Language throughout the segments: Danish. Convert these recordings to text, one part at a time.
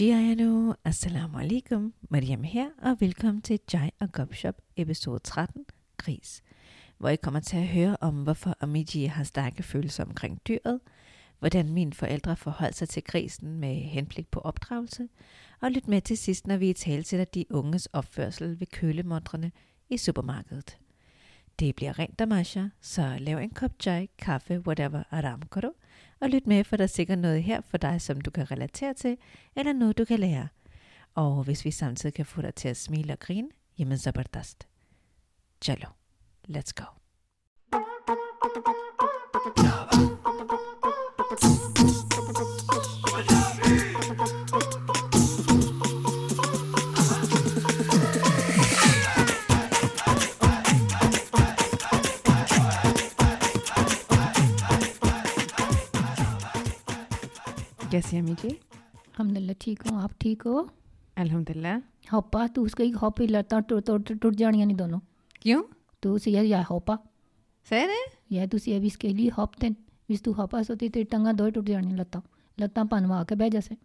Jiayano, assalamu alaikum, Mariam her, og velkommen til Jai og Gopshop episode 13, Gris, hvor I kommer til at høre om, hvorfor Amiji har stærke følelser omkring dyret, hvordan mine forældre forholdt sig til grisen med henblik på opdragelse, og lyt med til sidst, når vi i tale til de unges opførsel ved kølemontrene i supermarkedet. Det bliver rent damasha, så lav en kop chai, kaffe, whatever, aram karo, og lyt med, for der er sikkert noget her for dig, som du kan relatere til, eller noget, du kan lære. Og hvis vi samtidig kan få dig til at smile og grine, jamen zabardast. Chalo, let's go. कैसी है अम्मी जी? अलहमदिल्ला ठीक हो। आप ठीक हो? अलहमदिल्ला होपा तू उसको एक हॉपी लत्ता टुट टुट टुट जानियाँ नहीं दोनों। क्यों? तू उसे या, या होपा। सर? यह तू से अभी इसके लिए होप तेन बीस तू होपा सोती तेरी टंगा दो टूट जानी लत्ता लत्ता पनवा के बह जैसे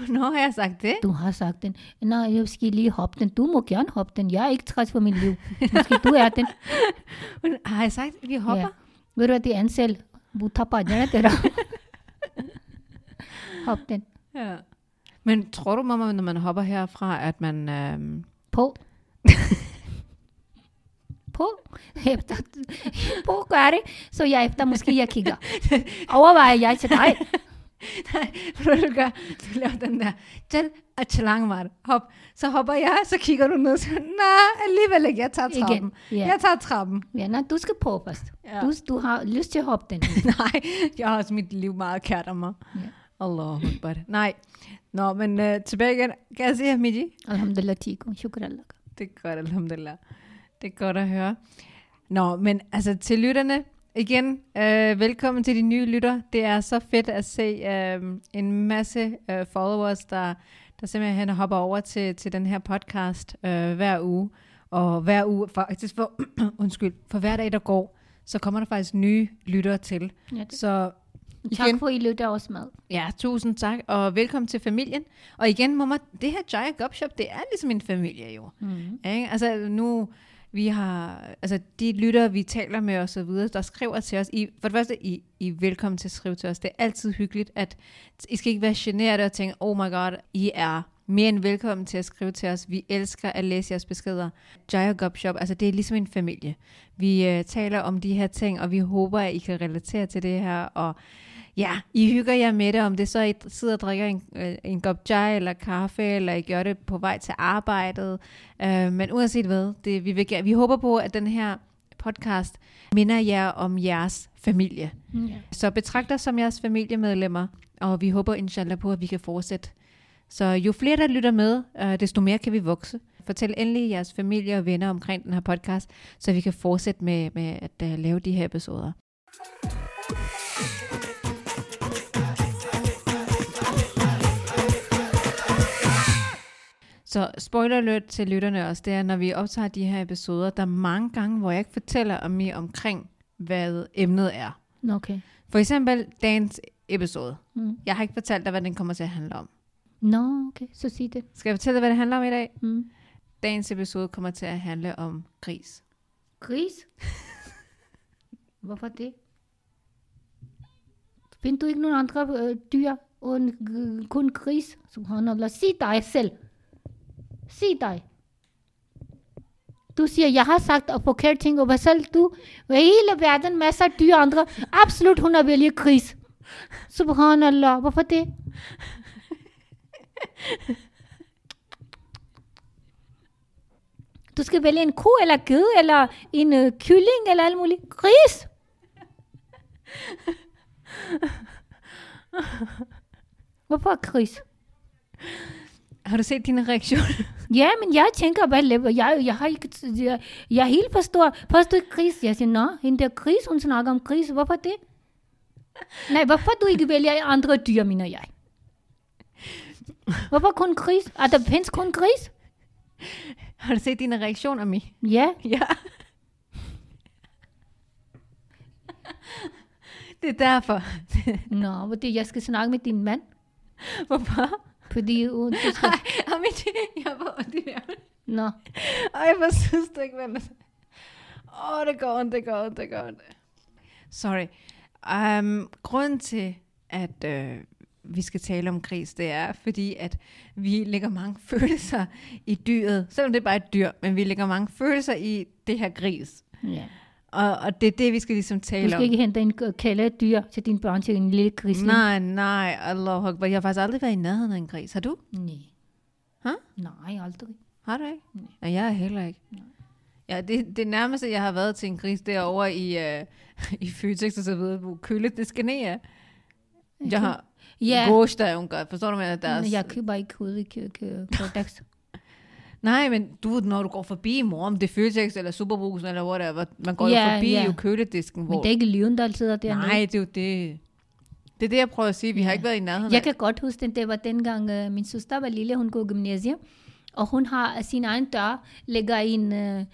नो है सकते तू हाँ सकते ना ये उसके लिए तू या एक खास तू आते हाँ सकते ये गुरुवती एनसेल बूथा तेरा। Hop den. Ja. Men tror du, mamma, når man hopper herfra, at man... Øhm... På. på. Efter, på gør det, så jeg efter måske jeg kigger. Overvejer jeg til dig. Nej, hvad du gør, du laver den der, chal og chalangmar, hop. Så hopper jeg, så kigger du ned, så nej, alligevel ikke, jeg tager trappen. Igen, yeah. Jeg tager trappen. Ja, nej, du skal på først. Ja. Du, du har lyst til at hoppe den. nej, jeg har også mit liv meget kært om mig. Ja. Allah Akbar. Nej. Nå, men øh, tilbage igen. Sige, Miji? Alhamdulillah, Tiko. Shukr Allah. Det er godt, alhamdulillah. Det er godt at høre. Nå, men altså til lytterne, igen, øh, velkommen til de nye lytter. Det er så fedt at se øh, en masse øh, followers, der, der simpelthen hopper over til, til den her podcast øh, hver uge. Og hver uge, faktisk for, undskyld, for hver dag, der går, så kommer der faktisk nye lyttere til. Ja, det. Så Tak igen, for, at I lytter også med. Ja, tusind tak, og velkommen til familien. Og igen, mamma, det her Jaya Gopshop, det er ligesom en familie jo. Mm. Ikke? Altså nu, vi har, altså de lyttere, vi taler med og så videre, der skriver til os, I, for det første, I, I er velkommen til at skrive til os. Det er altid hyggeligt, at I skal ikke være generet og tænke, oh my god, I er mere end velkommen til at skrive til os. Vi elsker at læse jeres beskeder. Jaya Gopshop, altså det er ligesom en familie. Vi øh, taler om de her ting, og vi håber, at I kan relatere til det her, og Ja, I hygger jer med det, om det så I sidder og drikker en, øh, en kop chai eller kaffe, eller I gør det på vej til arbejdet. Øh, men uanset hvad, det, vi, vil, vi håber på, at den her podcast minder jer om jeres familie. Ja. Så betragt os som jeres familiemedlemmer, og vi håber inshallah på, at vi kan fortsætte. Så jo flere, der lytter med, øh, desto mere kan vi vokse. Fortæl endelig jeres familie og venner omkring den her podcast, så vi kan fortsætte med, med at uh, lave de her episoder. Så spoiler alert til lytterne også, det er, når vi optager de her episoder, der er mange gange, hvor jeg ikke fortæller om mere omkring, hvad emnet er. Okay. For eksempel dagens episode. Mm. Jeg har ikke fortalt dig, hvad den kommer til at handle om. Nå, okay. Så sig det. Skal jeg fortælle dig, hvad det handler om i dag? Mm. Dagens episode kommer til at handle om gris. Gris? Hvorfor det? Finder du ikke nogen andre øh, dyr end g- kun gris? Subhanallah. Sig dig selv. Sig dig. Du siger, jeg har sagt og forkert ting, og hvad selv du? Ved hele verden, masser af dyre andre. Absolut, hun har vælget kris. Subhanallah. Hvorfor det? Du skal vælge en ko, eller ged, eller en øh, kylling, eller alt muligt. Gris! Hvorfor gris? Har du set din reaktion? Ja, men jeg tænker, lever jeg? Jeg har ikke, jeg, jeg helt forstår. Forstår gris? Jeg siger, nå, hende der gris, hun snakker om gris. Hvorfor det? Nej, hvorfor du ikke vælger andre dyr, mener jeg? Hvorfor kun gris? Er der findes kun gris? Har du set dine reaktioner, Mi? Ja, Ja. Det er derfor. nå, det jeg skal snakke med din mand. Hvorfor? Fordi hun, du skal... Jamen, det, jeg var ondt i. Nå, Ej, hvor synes du ikke, hvad Åh, oh, det går ondt, det går ondt, det går ondt. Sorry. Um, grunden til, at øh, vi skal tale om gris, det er, fordi at vi lægger mange følelser i dyret. Selvom det er bare et dyr, men vi lægger mange følelser i det her gris. ja. Og, og det er det, vi skal ligesom Du tale skal om. ikke hente en kæledyr til din børn til en lille grisling. Nej, nej, Allah Akbar. Jeg har faktisk aldrig været i nærheden af en gris. Har du? Nej. Hæ? Nej, aldrig. Har du ikke? Nej, jeg er heller ikke. Ja, det, det nærmeste, jeg har været til en gris, derovre i, øh, i Føtex og så videre, hvor køle det skal ned af. Jeg har Ja, gås, der er jo godt. Forstår du med, at deres... jeg køber ikke kød i Kodax. Nej, men du når du går forbi mor, om det er Føtex eller Superbrusen eller whatever, man går Ja, jo forbi ja. jo køledisken, hvor... Men det er ikke liven, der sidder dernede. Nej, det er jo det. Det er det, jeg prøver at sige. Vi har ikke været i nærheden Jeg kan godt huske, den, det var dengang uh, min søster var lille, hun går gymnasiet, og hun har sin egen dør, lægger en, uh,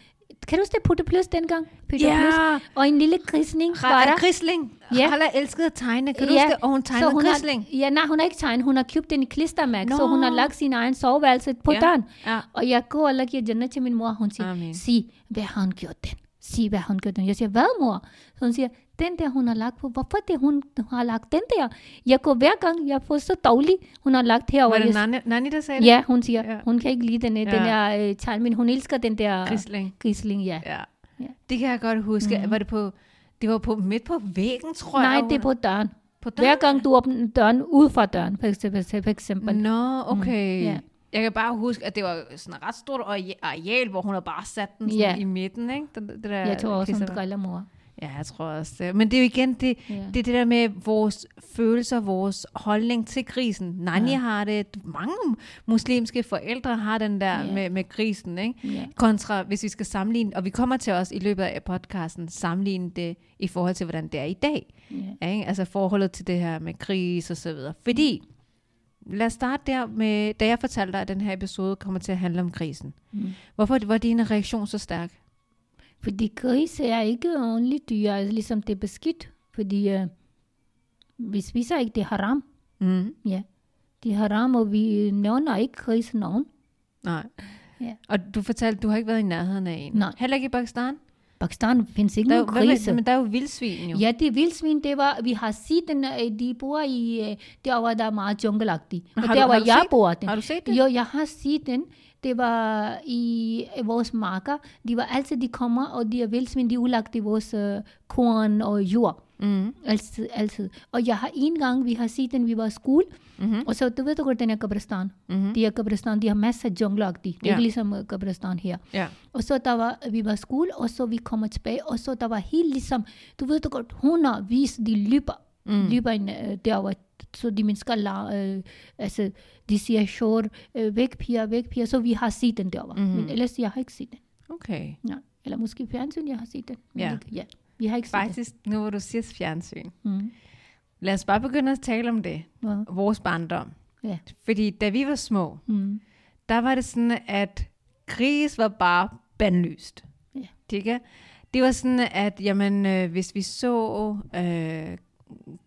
kan du huske Putte Plus dengang? Putte Ja. Plus, og en lille grisning var der. Grisling. Ja. Ja. Har elsket at tegne. Kan du huske det? Og hun tegnede hun grisling. Har, ja, nej, hun har ikke tegnet. Hun har købt den i klistermærke, så Nå. hun har lagt sin egen soveværelse på Ja. døren. Ja. Og jeg går og lægger Jannah til min mor, hun siger, Amen. sig, hvad har hun gjort den? Sig, hvad hun den? Jeg siger, hvad mor? Så hun siger, den der, hun har lagt på. Hvorfor det, hun har lagt den der? Jeg går hver gang, jeg får så dårlig, hun har lagt herover. Var det Nani, Nani der sagde det? Ja, hun siger, Ja. hun kan ikke lide den, ja. den der øh, men hun elsker den der Grisling. grisling, ja. Ja. Ja. Det kan jeg godt huske. Mhm. Var det på... Det var på midt på væggen, tror Nej, jeg. det er på døren. på Hver gang du åbner døren ud fra døren, for eksempel. For eksempel. Nå, okay. ja. Jeg kan bare huske, at det var sådan et ret stort areal- hvor hun havde bare sat den sådan Ja. i midten, ikke? Det, det der Jeg tror også, hun driller mor. Ja, jeg tror også det. Men det er jo igen det, Ja. det, er det der med vores følelser, vores holdning til grisen. Nani Ja. har det, mange muslimske forældre har den der Ja. med, med grisen, ikke? Ja. Kontra, hvis vi skal sammenligne, og vi kommer til os i løbet af podcasten, sammenligne det i forhold til, hvordan det er i dag. Ja. Ikke? Altså forholdet til det her med gris og så videre. Fordi, lad os starte der med, da jeg fortalte dig, at den her episode kommer til at handle om grisen. Mm. Hvorfor var din reaktion så stærk? Fordi gris er ikke ordentligt dyr, altså ligesom det er beskidt. Fordi øh, vi spiser ikke, det haram. Mm. Ja. Det haram, og vi nævner ikke gris nogen. Nej. Ja. Og du fortalte, du har ikke været i nærheden af en. Nej. Heller ikke i Pakistan? Pakistan findes ikke Der, er nogen hvad grise. men der er jo vildsvin jo. Ja, det er vildsvin, det var, vi har set den, øh, de bor i, øh, der hvor der er meget jungle-agtigt. Og Har der hvor jeg set- bor, den. Har du set det? Jo, jeg har set den. Det var i øh, vores marker. De var altid, de kommer, og de er vildsvin, de udlagt i vores øh, korn og jord. Mm. Altid, altid. Og jeg har en gang, vi har set den, vi var i skole, Mm-hmm. og så, du ved godt, den er Kabristan. Mm-hmm. De er Kabristan, de har masser af jungleagtigt. Det er Ja. ikke ligesom øh, Kabristan her. Ja. Og så der var, vi var i skole, og så vi kommer tilbage, og så der var helt ligesom, du ved godt, hundredvis, de løber, Mm. løber ind, øh, derovre, så de mennesker, la, øh, altså, de siger, sure, øh, væk piger, væk piger, så vi har set den derovre. Mhm. Mm. Men ellers, jeg har ikke set den. Okay. Nej. Eller måske i fjernsyn, jeg har set den. Ja. Ikke, ja. Vi har ikke set Faktisk, nu hvor du siger fjernsyn. Mm. Lad os bare begynde at tale om det. Ja. Vores barndom. Ja. Fordi da vi var små, Mm. der var det sådan, at gris var bare bandlyst. Ja. Ikke? Det var sådan, at jamen, øh, hvis vi så øh,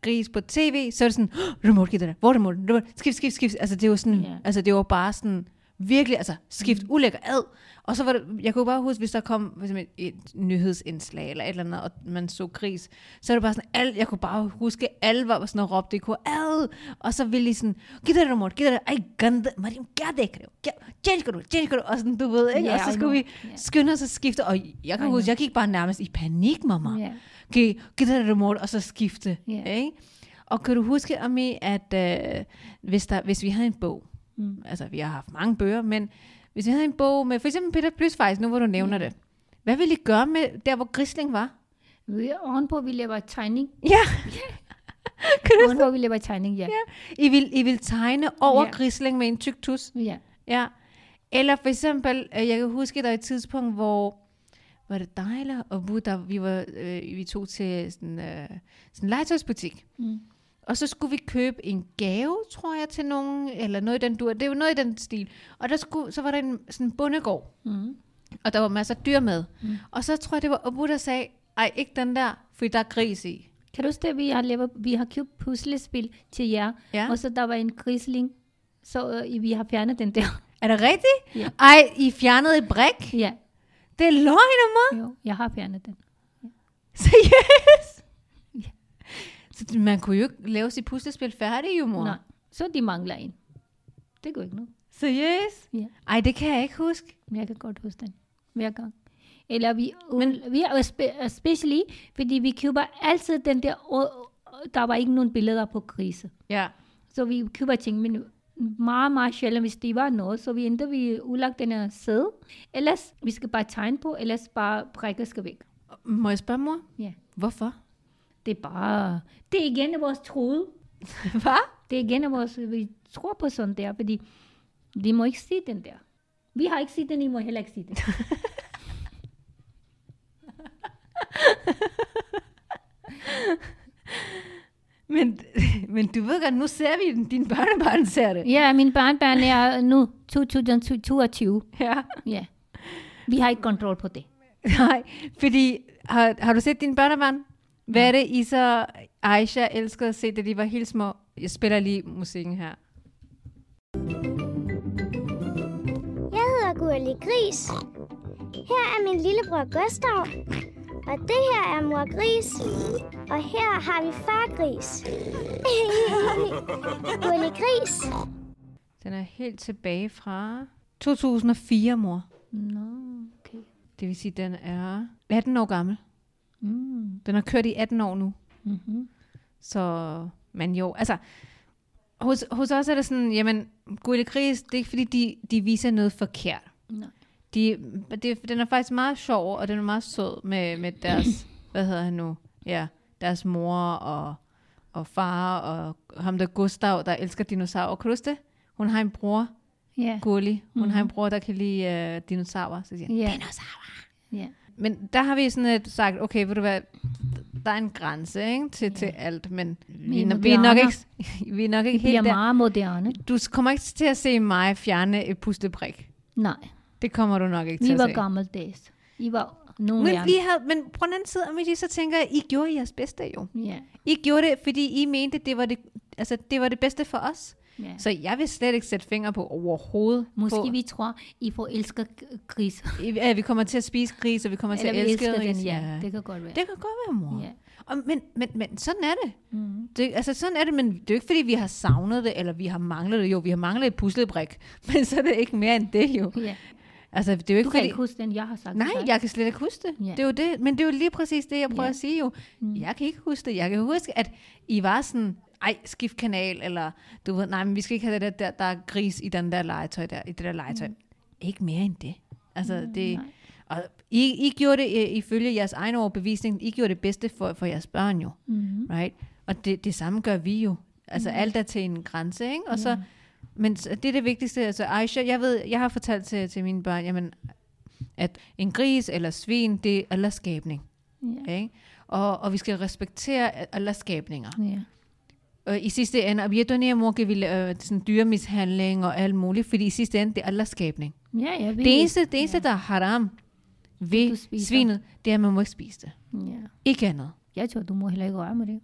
gris på tv, så er det sådan, "Åh, remote, giv det der, hvor er remote, remote, skift, skift, skift. Altså det var sådan, Ja. altså det var bare sådan, virkelig, altså skift Mm. ulækker ad. Og så var det, jeg kunne bare huske, hvis der kom for eksempel et nyhedsindslag eller et eller andet, og man så gris, så er det bare sådan, alle, jeg kunne bare huske, alle var sådan og råbte i kor, ad, og så ville de sådan, giv det remote, giv det der, ej, gande, Mariam, gør det ikke, change du, change du, og sådan, du ved, ikke? Ja, og så skulle vi skynde os at skifte, og jeg kan I huske, know. jeg gik bare nærmest i panik, mamma. Ja. Giv, giv det der remote, og så skifte, Ja. ikke? Og kan du huske, Ami, at øh, hvis, der, hvis vi havde en bog, Mm. altså vi har haft mange bøger, men hvis vi havde en bog med for eksempel Peter Plys faktisk, nu hvor du nævner Ja. det, hvad ville I gøre med der, hvor Grisling var? Vi er ovenpå, vi laver tegning. Ja, Ovenpå, vi laver tegning, ja. I vil, I vil tegne over Ja. Grisling med en tyk tus? Ja. Ja. Eller for eksempel, øh, jeg kan huske, der var et tidspunkt, hvor var det eller Abu, der vi var, øh, vi tog til sådan, øh, sådan en legetøjsbutik. Mm. Og så skulle vi købe en gave, tror jeg, til nogen, eller noget i den dur. Det er jo noget i den stil. Og der skulle, så var der en sådan en bondegård, Mm. og der var masser af dyr med. Mm. Og så tror jeg, det var Abu, der sagde, ej, ikke den der, fordi der er gris i. Kan du huske det, vi har, lavet, vi har købt puslespil til jer, Ja, og så der var en grisling, Så øh, vi har fjernet den der. Er det rigtigt? Ja. Ej, I fjernede et brik? ja, Det er løgn, mor. jo, jeg har fjernet den. Seriøst? Så man kunne jo ikke lave sit puslespil færdigt, jo, mor. Nej, så de mangler en. Det går ikke noget. Seriøst? Ja. Ej, det kan jeg ikke huske. Men jeg kan godt huske den. Hver gang. Eller vi, Men, vi spe- especially, fordi vi køber altid den der, og der var ikke nogen billeder på grise. Ja. Så vi køber ting, men meget, meget sjældent, hvis det var noget, så vi enten vi udlagt den her sæde, ellers vi skal bare tegne på, ellers bare brække skal væk. Må jeg spørge, mor? Ja. Hvorfor? Det er bare, det er igen af vores troede. Hvad? Det er igen af vores, vi tror på sådan der, fordi de må ikke sige den der. Vi har ikke set den, I må heller ikke sige den. Men, men du ved godt, nu ser vi den. Din børnebørn ser det. Ja, min barnbarn er nu 2022. Ja. Ja. Vi har ikke kontrol på det. Nej, fordi har, har du set dine børnebørn? Hvad er det, I så Aisha elskede at se, da de var helt små? Jeg spiller lige musikken her. Jeg hedder Gurli Gris. Her er min lillebror Gustav. Og det her er mor Gris. Og her har vi far Gris. Gurli Gris. Den er helt tilbage fra 2004, mor. Nå, okay. Det vil sige, den er 18 år gammel. Mm. Den har kørt i 18 år nu. Mm-hmm. Så, men jo, altså, hos, hos os er det sådan, jamen, Gurli Gris, det er ikke fordi, de, de viser noget forkert. Nej. De, det, den er faktisk meget sjov, og den er meget sød med, med deres, hvad hedder han nu? Ja, deres mor og, og far, og ham der Gustav, der elsker dinosaurer. Kan du huske det? Hun har en bror, Ja. Gurli. Hun Mhm. mm-hmm. har en bror, der kan lide uh, dinosaurer. Så siger Ja. dinosaurer. Ja. Men der har vi sådan et sagt, okay, ved du hvad, der er en grænse ikke, til, til alt, men vi, no- vi, er nok ikke, vi er nok Vi ikke bliver helt der. meget moderne. Du kommer ikke til at se mig fjerne et pustebrik. Nej, Det kommer du nok ikke til vi at var se. gammeldags. I var nogle Men, vi havde, men på den anden side, Amity, så tænker jeg, I gjorde jeres bedste jo. Ja. I gjorde det, fordi I mente, det var det, altså, det, var det bedste for os. Ja. Så jeg vil slet ikke sætte fingre på overhovedet. Måske på, vi tror, I får elsker gris. Ja, vi kommer til at spise gris, og vi kommer til Eller at vi elske elsker den, ja. Det kan godt være. det kan godt være, mor. Ja. Og, men, men, men sådan er det. Mm. det. Altså sådan er det, men det er jo ikke fordi, vi har savnet det, eller vi har manglet det. Jo, vi har manglet et puslebrik, men så er det ikke mere end det jo. Ja. Altså, det er jo ikke Du kan fordi... ikke huske den, jeg har sagt Nej, jeg kan slet ikke huske det. Ja. Det er jo det. Men det er jo lige præcis det, jeg prøver Ja. at sige jo. Mm. Jeg kan ikke huske det. Jeg kan huske, at I var sådan, ej, skift kanal, eller du ved, nej, men vi skal ikke have det der, der, der er gris i den der legetøj der, i det der legetøj. Mm. Ikke mere end det. Altså, det, nej. og I, I gjorde det ifølge jeres egen overbevisning, I gjorde det bedste for, for jeres børn jo, Mm. right? Og det, det samme gør vi jo. Altså, alt er til en grænse, ikke? Og så, men det er det vigtigste. Altså, Aisha, jeg ved, jeg har fortalt til, til mine børn, jamen, at en gris eller svin, det er Allahs skabning. Ja. Ikke? Og, og vi skal respektere Allahs skabninger. Ja. Og i sidste ende, og vi er mor vil øh, sådan dyremishandling og alt muligt, fordi i sidste ende, det er Allahs skabning. Ja, jeg ved Det eneste, det eneste der er haram ved svinet, det er, at man må ikke spise det. Ja. Ikke andet. Jeg tror, du må heller ikke røre med det.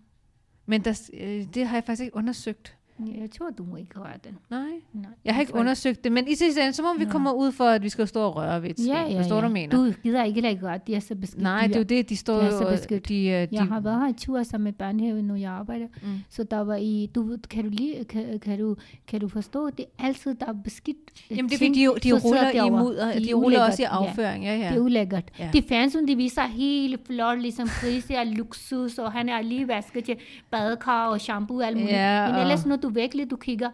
Men der, øh, det har jeg faktisk ikke undersøgt. Jeg tror, du må ikke røre den. Nej. Nej, Jeg har ikke tror undersøgt det, men i sidste ende, så må vi Ja. komme ud for, at vi skal stå og røre ved et svin. Ja, ja, Forstår ja. du, jeg mener? Du gider ikke lade gøre, de er så beskidt Nej, det er jo det, de står er så beskyttet. de, øh, de, Jeg har været her i tur sammen med børnehaven, når jeg arbejder. Mm. Så der var i, du, kan, du lige, kan, kan, du, kan du forstå, det er altid, der er beskidt øh, Jamen det er fordi, de, de sidder ruller i mudder, de, er ruller også i afføring. Ja, Ja. ja. Det er ulækkert. Ja. Det fjernsyn, de viser helt flot, ligesom grise er luksus, og han er lige vasket til badekar og shampoo og alt muligt. Ja, Men ellers, når du virkelig du kigger,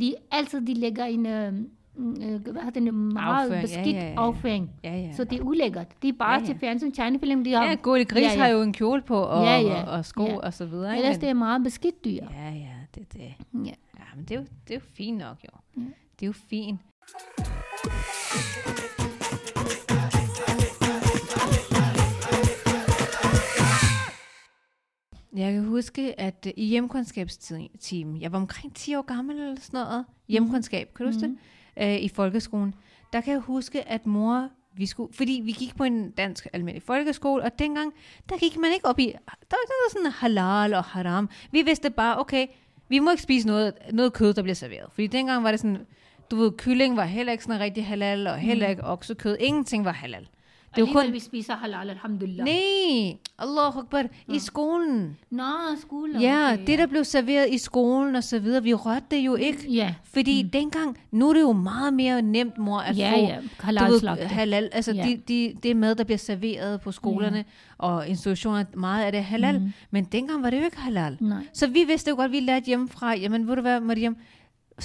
de, altid de lægger en, øh, øh, hvad hedder det, meget Afføring, ja, beskidt ja, ja. afføring. ja, ja. Så det er ulækkert. Det er bare Ja, ja, ja. til fjernsyn, tegnefilm, de har. Ja, Gulli Gris Ja, ja. har jo en kjole på, og, Ja, ja. og, og sko Ja. og så videre. Ellers men- det er meget beskidt dyr. Ja, ja, det det. Ja. Ja, men det er jo, det er jo fint nok, jo. Ja. Det er jo fint. Jeg kan huske, at øh, i hjemkundskabstimen, jeg var omkring 10 år gammel eller sådan noget, hjemkundskab, kan du huske det? Øh, I folkeskolen. Der kan jeg huske, at mor, vi skulle, fordi vi gik på en dansk almindelig folkeskole, og dengang, der gik man ikke op i, der var ikke noget sådan halal og haram. Vi vidste bare, okay, vi må ikke spise noget, noget kød, der bliver serveret. Fordi dengang var det sådan, du ved, kylling var heller ikke sådan rigtig halal, og heller ikke oksekød. Ingenting var halal. Det er jo kun... vi spiser halal, alhamdulillah. Nej, Allah Akbar, i skolen. Nå, skole. Ja, okay, det der blev serveret i skolen og så videre, vi rørte det jo ikke. Ja, Fordi mm. dengang, nu er det jo meget mere nemt, mor, at ja, få ja. Halal du ved, halal. Altså, Ja. de, de, det mad, der bliver serveret på skolerne og institutioner, meget af det halal. Mm. Men dengang var det jo ikke halal. Nej. Så vi vidste jo godt, vi lærte hjemmefra, jamen ved du hvad, Mariam,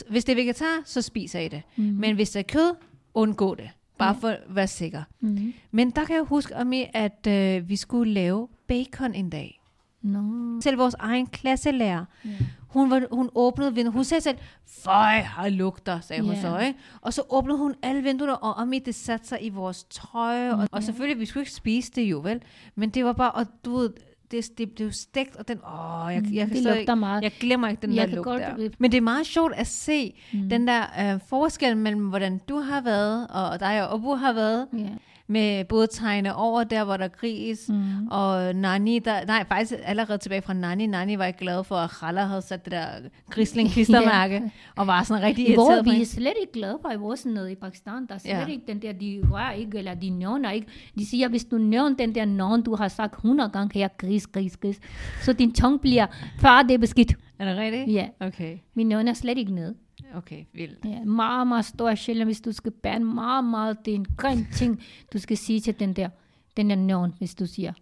hvis det er vegetar, så spiser I det. Mm. Men hvis det er kød, undgå det. Bare for at være sikker. Mm. Men der kan jeg huske, Ami, at øh, vi skulle lave bacon en dag. Nå. Selv vores egen klasselærer. Ja. Hun, var, hun åbnede vinduet. Hun sagde selv, føj, har lugter, sagde hun Ja. så. Ikke? Og så åbnede hun alle vinduerne, og Ami, det satte sig i vores tøj. Og, og selvfølgelig, vi skulle ikke spise det jo, vel? Men det var bare, og du ved, det, det blev stegt, og den, åh, jeg, jeg, jeg, Mm, det kan ikke, meget. jeg glemmer ikke den Jeg der lugt godt- der. Men det er meget sjovt at se mm. den der øh, forskel mellem, hvordan du har været, og dig og Obu har været, Ja. Med både tegne over der, hvor der er gris, mm. og Nani, der, nej, faktisk allerede tilbage fra Nani. Nani var ikke glad for, at Khala havde sat det der grisling klistermærke, og var sådan rigtig hvor, irriteret på vi er slet ikke glade for i vores nede i Pakistan. Der er slet ja. ikke den der, de rører ikke, eller de nævner ikke. De siger, hvis du nævner den der navn, du har sagt 100 gange, her gris, gris, gris. Så din tung bliver, før det er beskidt. Er det rigtigt? Ja, Okay, vi nævner slet ikke ned. Okay, vildt. Ja, meget, meget stor sjældent, hvis du skal bære meget, meget, det er en grim ting, du skal sige til den der, den der navn, hvis du siger.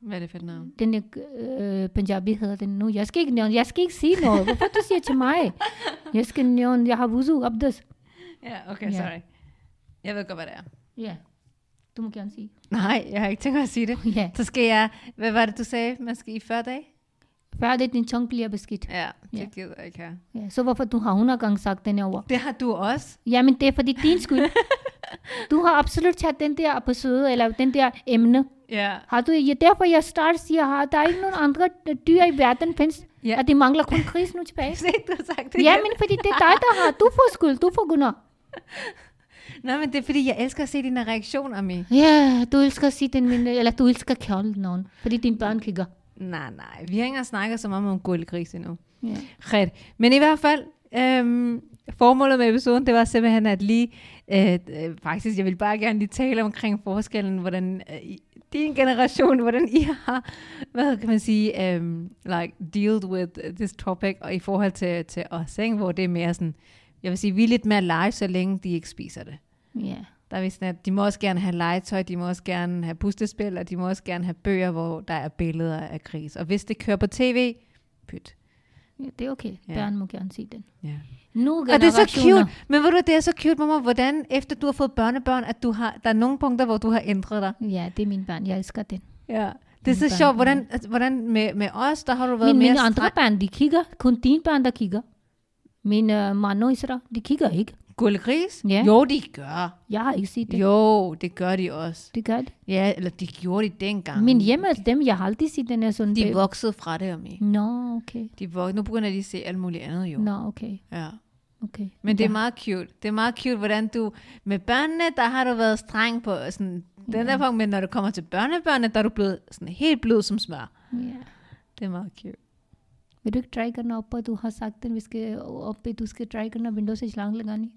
Hvad er det for et navn? Den der øh, Punjabi hedder den nu. Jeg skal ikke nævne, jeg skal ikke sige noget. Hvorfor du siger til mig? Jeg skal nævne, jeg har wuzu abdes. Ja, okay, Ja. sorry. Jeg ved godt, hvad det er. Ja, du må gerne sige. Nej, jeg har ikke tænkt mig at sige det. Ja, Så skal jeg, hvad var det, du sagde, man skal i 40 dage? Før det din tung bliver beskidt. Ja, det Ja. gider jeg ikke her. Ja, så hvorfor du har 100 gange sagt den her ord? Det har du også. Jamen, det er fordi din skyld. du har absolut taget den der episode, eller den der emne. Ja. Har du, ja, derfor jeg start siger, har der er ikke nogen andre dyr i verden findes, Ja. at de mangler kun gris nu tilbage. Se, du har sagt det ja, igen. men fordi det er dig, der har. Du får skyld, du får gunder. Nej, men det er fordi, jeg elsker at se dine reaktioner, Ami. Ja, du elsker at sige den, min, eller du elsker at kalde nogen, fordi dine børn kigger. Nej, nej. Vi har ikke engang snakket så meget om gullegris endnu. Ja. Ret. Men i hvert fald, øhm, formålet med episoden, det var simpelthen at lige, øh, øh, faktisk, jeg vil bare gerne lige tale omkring forskellen, hvordan øh, din generation, hvordan I har, hvad kan man sige, um, like, dealt with this topic, og i forhold til, til os, ikke? hvor det er mere sådan, jeg vil sige, vi er lidt mere live, så længe de ikke spiser det. Ja. Der er vi sådan, at de må også gerne have legetøj, de må også gerne have pustespil, og de må også gerne have bøger, hvor der er billeder af gris. Og hvis det kører på tv, pyt. ja, det er okay. Ja. Børn må gerne sige den. Ja. Nu Og det er så cute. Men ved du, det er så cute, mamma, hvordan efter du har fået børnebørn, at du har, der er nogle punkter, hvor du har ændret dig. Ja, det er mine børn. Jeg elsker den. Ja. Det er så børn, sjovt, hvordan, altså, hvordan med, med os, der har du været Men mere mine andre børn, de kigger. Kun dine børn, der kigger. Mine uh, mand og Isra, de kigger ikke. Gullegris? Ja. Jo, de gør. Jeg har ikke set det. Jo, det gør de også. Det gør det. Ja, eller de gjorde de dengang. Min hjemme er dem, jeg har aldrig set den her sådan. De voksede fra det, Ami. Nå, okay. De vok- nu begynder de at se alt muligt andet, jo. Nå, okay. Ja. okay. Men det er Ja. meget cute. Det er meget cute, hvordan du... Med børnene, der har du været streng på sådan, den der punkt, men når du kommer til børnebørnene, der er du blevet sådan helt blød som smør. Ja. Det er meget cute. मेरे को ट्राई करना ऊपर तो हाँ सकते हैं इसके पे तो उसके ट्राई करना विंडो से छलांग लगानी।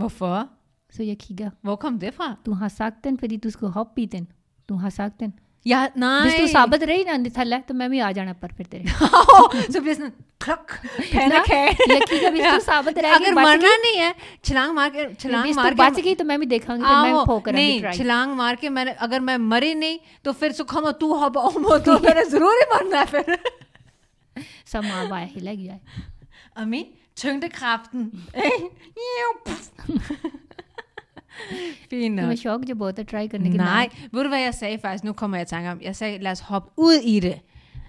वफा? सो ये खीगा। वो कम देफा तू तो हाँ सकते हैं फिर तू तो उसको हॉप पीते तो हैं तू हाँ सकते हैं या ना तू साबित रही ना थल्ले तो मैं भी आ जाना पर फिर तेरे। सो प्लीज़ खक फैना है लकी का भी तू साबित रह अगर मरना नहीं है छलांग मार के छलांग मार के बच गई तो मैं भी देखूँगी तो मैं फोकर करूँगी नहीं छलांग मार के मैंने अगर मैं मरी नहीं तो फिर सुखम तू हब ओम तो मेरे ज़रूर ही मरना है फिर। så meget var jeg heller ikke jeg. Og min tyngdekraften. Fint nok. Det var sjovt, jeg både try ikke Nej, ved du hvad jeg sagde faktisk? Nu kommer jeg i tanke om. Jeg sagde, lad os hoppe ud i det.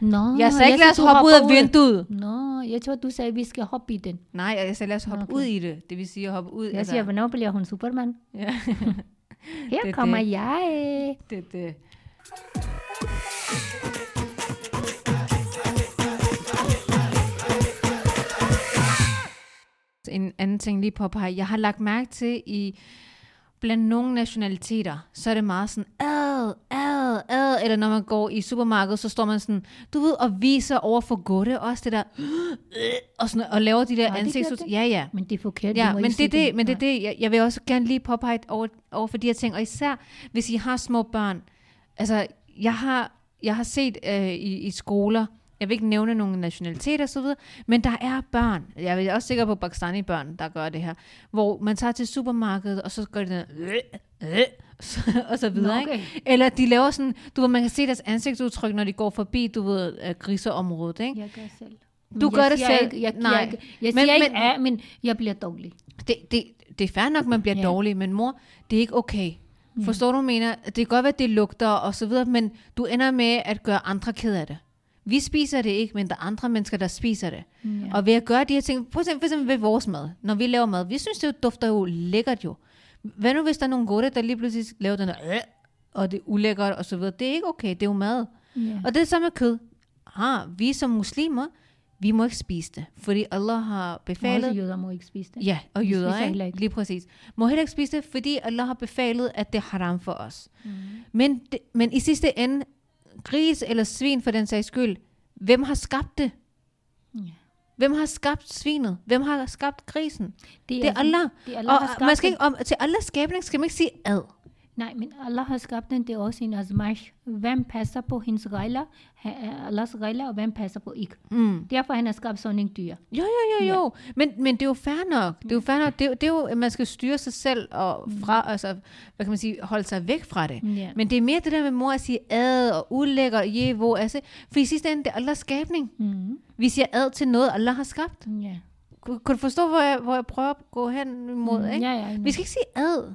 No, jeg sagde ikke, lad os hoppe ud af vinduet. Nå, no, jeg tror, du sagde, vi skal hoppe i den. Nej, jeg sagde, lad os hoppe okay. ud i det. Det vil sige, at hoppe ud. Jeg altså. siger, hvornår bliver hun Superman? Ja. Her det, kommer det. jeg. Det det. En anden ting lige påpege. Jeg har lagt mærke til i blandt nogle nationaliteter, så er det meget sådan, ad, ad, ad, eller når man går i supermarkedet, så står man sådan, du ved, og viser over for Gorte også det der, og, sådan, og laver de der ansigts... det. Ja, ja. Men det er forkert. Ja, men det er det, men det er det, jeg, jeg vil også gerne lige påpege over, over for de her ting, og især hvis I har små børn. Altså, jeg har, jeg har set øh, i, i skoler, jeg vil ikke nævne nogen nationaliteter osv., men der er børn, jeg er også sikker på pakistani børn, der gør det her, hvor man tager til supermarkedet, og så gør de den, øh, øh, og så videre, Nå, ikke? okay. Eller de laver sådan, du ved, man kan se deres ansigtsudtryk, når de går forbi, du ved, øh, griseområdet, ikke? Jeg gør selv. Du Men gør jeg det siger selv. Ikke, jeg, Nej. jeg, jeg, jeg Men- siger ikke, men- ja, men jeg bliver dårlig. Det, det, det er fair nok, man bliver Ja. dårlig, men mor, det er ikke okay. Forstår du, jeg mener? Det kan godt være, at det lugter og så videre, men du ender med at gøre andre ked af det. Vi spiser det ikke, men der er andre mennesker, der spiser det. Ja. Og ved at gøre de her ting, for eksempel, for eksempel ved vores mad, når vi laver mad, vi synes, det jo dufter jo lækkert jo. Hvad nu, hvis der er nogle gode, der lige pludselig laver den der, øh, og det er ulækkert og så videre. Det er ikke okay, det er jo mad. Ja. Og det er samme med kød. Ah, vi som muslimer, vi må ikke spise det, fordi Allah har befalet, Også jøder må ikke spise det. Ja, og jøder, ikke? ikke. Lige præcis. Må heller ikke spise det, fordi Allah har befalet, at det er haram for os. Mm. Men, det, men i sidste ende, gris eller svin for den sags skyld, hvem har skabt det? Ja. Hvem har skabt svinet? Hvem har skabt grisen? Det er altså- Allah. Det er Allah Og man skal ikke, om, til Allahs skabning skal man ikke sige ad. Nej, men Allah har skabt den, det er også en azmash. Hvem passer på hendes regler, Allahs regler, og hvem passer på ikke. Mm. Derfor han har skabt sådan en dyr. Jo, jo, jo, jo. Men, men det er jo fair nok. Det er jo fair nok. Det er, det er jo, at man skal styre sig selv og fra, altså, hvad kan man sige, holde sig væk fra det. Ja. Men det er mere det der med mor at sige ad og ulækker, je, hvor, altså, for i sidste ende, det er Allahs skabning. Mm. Vi siger ad til noget, Allah har skabt. Ja. Kunne, du forstå, hvor jeg, hvor jeg prøver at gå hen imod, Mm, ikke? ja, ja, Vi skal ikke sige ad.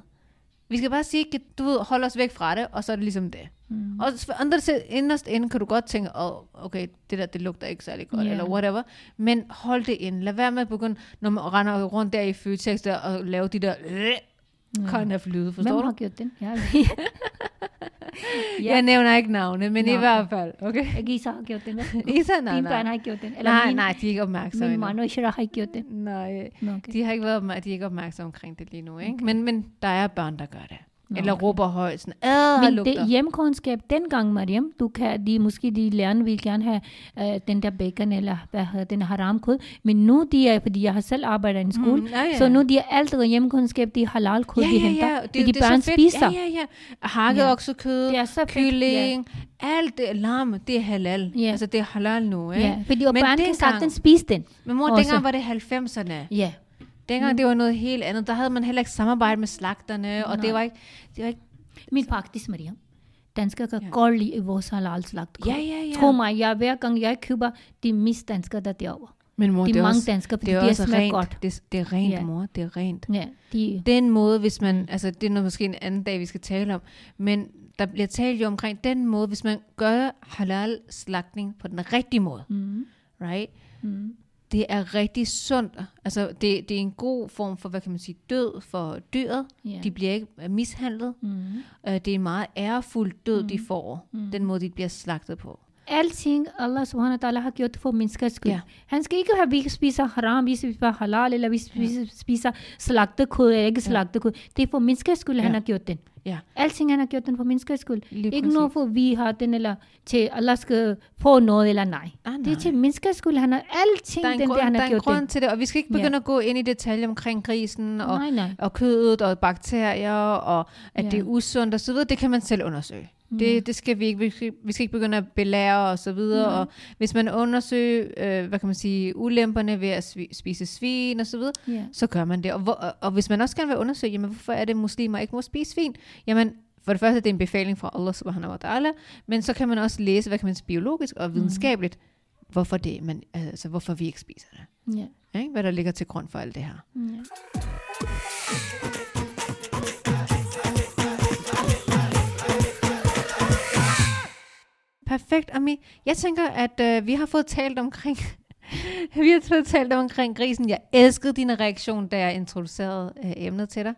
Vi skal bare sige, at du ved, hold os væk fra det, og så er det ligesom det. Mm. Og til inderst inde kan du godt tænke, oh, okay, det der, det lugter ikke særlig godt, yeah. eller whatever. Men hold det ind. Lad være med at begynde, når man render rundt der i Føtex der, og lave de der, øh, kind of lyde, forstår Hvem du? har gjort den? Ja. Ja. Jeg nævner ikke navne, men Nå, i okay. hvert fald, okay? Ikke Isa har gjort den. Isa, nej, Dine børn nej. har ikke gjort den. Eller Nej, min, nej, de er ikke opmærksomme Min mand og Ishra har ikke gjort den. Nej, okay. de har ikke været de er ikke opmærksomme omkring det lige nu, ikke? Men, men der er børn, der gør det. Nå, Eller råber højt, sådan, ad, Men lugter. det hjemkundskab dengang, Mariam, du kan, de, måske de lærerne vil gerne have øh, den der bacon eller hvad hedder den haram kød, men nu de er, fordi jeg har selv arbejdet i en skole, Mm, ja, ja. så nu de er alt det hjemkundskab, de halal kød, ja, de ja, henter, ja. det, de det er børn spiser. Ja, ja, ja. Hakket Ja. oksekød, Det er så kylling, alt det lam, det er halal. Ja. Altså, det er halal nu, ikke? Ja, fordi Men børn kan sagtens spise den. Men mor, dengang var det 90'erne. Ja. Dengang det var noget helt andet. Der havde man heller ikke samarbejde med slagterne, og det Nej. var ikke... Det var ikke Men faktisk, Mariam, danskere kan Ja. godt lide vores halal slagt ja, ja, ja. Tro mig, jeg, hver gang jeg køber, de mest danskere, der er derovre. Men mor, De det er er mange også, danskere, fordi det er de også smager rent. godt. Det, det er rent, Ja. mor. Det er rent. Ja, de, Den måde, hvis man, altså det er noget, måske en anden dag, vi skal tale om, men der bliver talt jo omkring den måde, hvis man gør halal slagtning på den rigtige måde, mm, right? mm, Det er rigtig sundt. Altså det, det er en god form for, hvad kan man sige, død for dyret. ja. De bliver ikke øh, mishandlet. mm. Uh, det er en meget ærefuld død, de får. Mm. Den måde, de bliver slagtet på. Alting Allah subhanahu wa ta'ala har gjort for menneskers skyld. Ja. Han skal ikke have, at vi spiser haram, vi spiser halal, eller vi spiser, spiser slagtekød, eller ikke slagtekød. Det er for menneskers skyld, han Ja. har gjort den. Ja. Alting han har gjort den for menneskers skyld. Lige ikke noget for, vi har den, eller til Allah skal få noget, eller nej. Ah, Det er nej. til menneskers skyld, han har alting, der er en, den grund, der, han der har gjort grund den. til det, og vi skal ikke begynde at gå ind i detaljer omkring grisen, og, Nej, nej. og kødet, og bakterier, og at Ja. det er usundt og så videre. Det kan man selv undersøge. Det, det skal vi ikke. Vi skal, vi skal ikke begynde at belære og så videre. Og hvis man undersøger, øh, hvad kan man sige, ulemperne ved at svi- spise svin og så videre, Ja. så gør man det. Og, hvor, og, og hvis man også gerne vil undersøge, jamen hvorfor er det muslimer ikke må spise svin? Jamen for det første, det er en befaling fra Allah subhanahu wa ta'ala, men så kan man også læse, hvad kan man sige, biologisk og videnskabeligt, hvorfor det, man, altså hvorfor vi ikke spiser det. Ja. Ikke? Hvad der ligger til grund for alt det her. Ja. Perfekt, Ami. Jeg tænker, at øh, vi har fået talt omkring vi har fået talt omkring grisen. Jeg elskede din reaktion, da jeg introducerede øh, emnet til dig.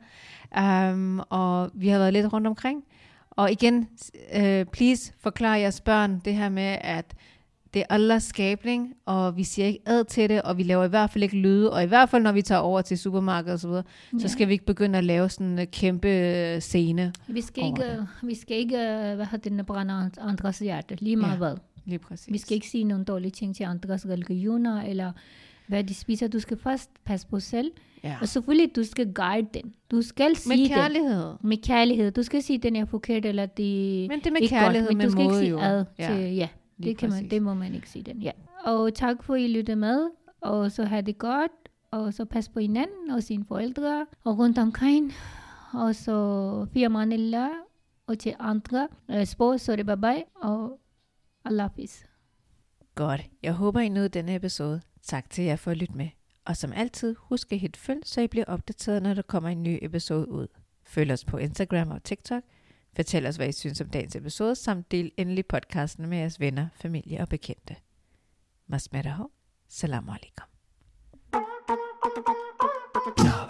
Um, og vi har været lidt rundt omkring. Og igen, øh, please forklar jeres børn det her med, at det er Allahs skabning, og vi siger ikke ad til det, og vi laver i hvert fald ikke lyde, og i hvert fald når vi tager over til supermarkedet og så ja. så skal vi ikke begynde at lave sådan en kæmpe øh, scene. Vi skal ikke, vi skal ikke øh, hvad hedder det, brænde andres hjerte, lige meget Ja. hvad. Lige præcis. Vi skal ikke sige nogle dårlige ting til andres religioner, eller hvad de spiser. Du skal først passe på selv, ja. og selvfølgelig du skal guide den. Du skal sige Med den. kærlighed. Med kærlighed. Du skal sige, den er forkert, eller det Men det er med ikke kærlighed, godt, men med du skal måde ikke sige jo. ad Ja, til, ja, det, kan man, præcis. det må man ikke sige den, ja. Og tak for, at I lyttede med, og så have det godt, og så pas på hinanden og sine forældre, og rundt omkring, og så firmanillah, og til andre øh, spor, så det bye bye, og Allah Hafiz. Godt. Jeg håber, I nåede denne episode. Tak til jer for at lytte med. Og som altid, husk at hit følg, så I bliver opdateret, når der kommer en ny episode ud. Følg os på Instagram og TikTok. Fortæl os, hvad I synes om dagens episode, samt del endelig podcasten med jeres venner, familie og bekendte. Masmeraho. Salam alaikum. No.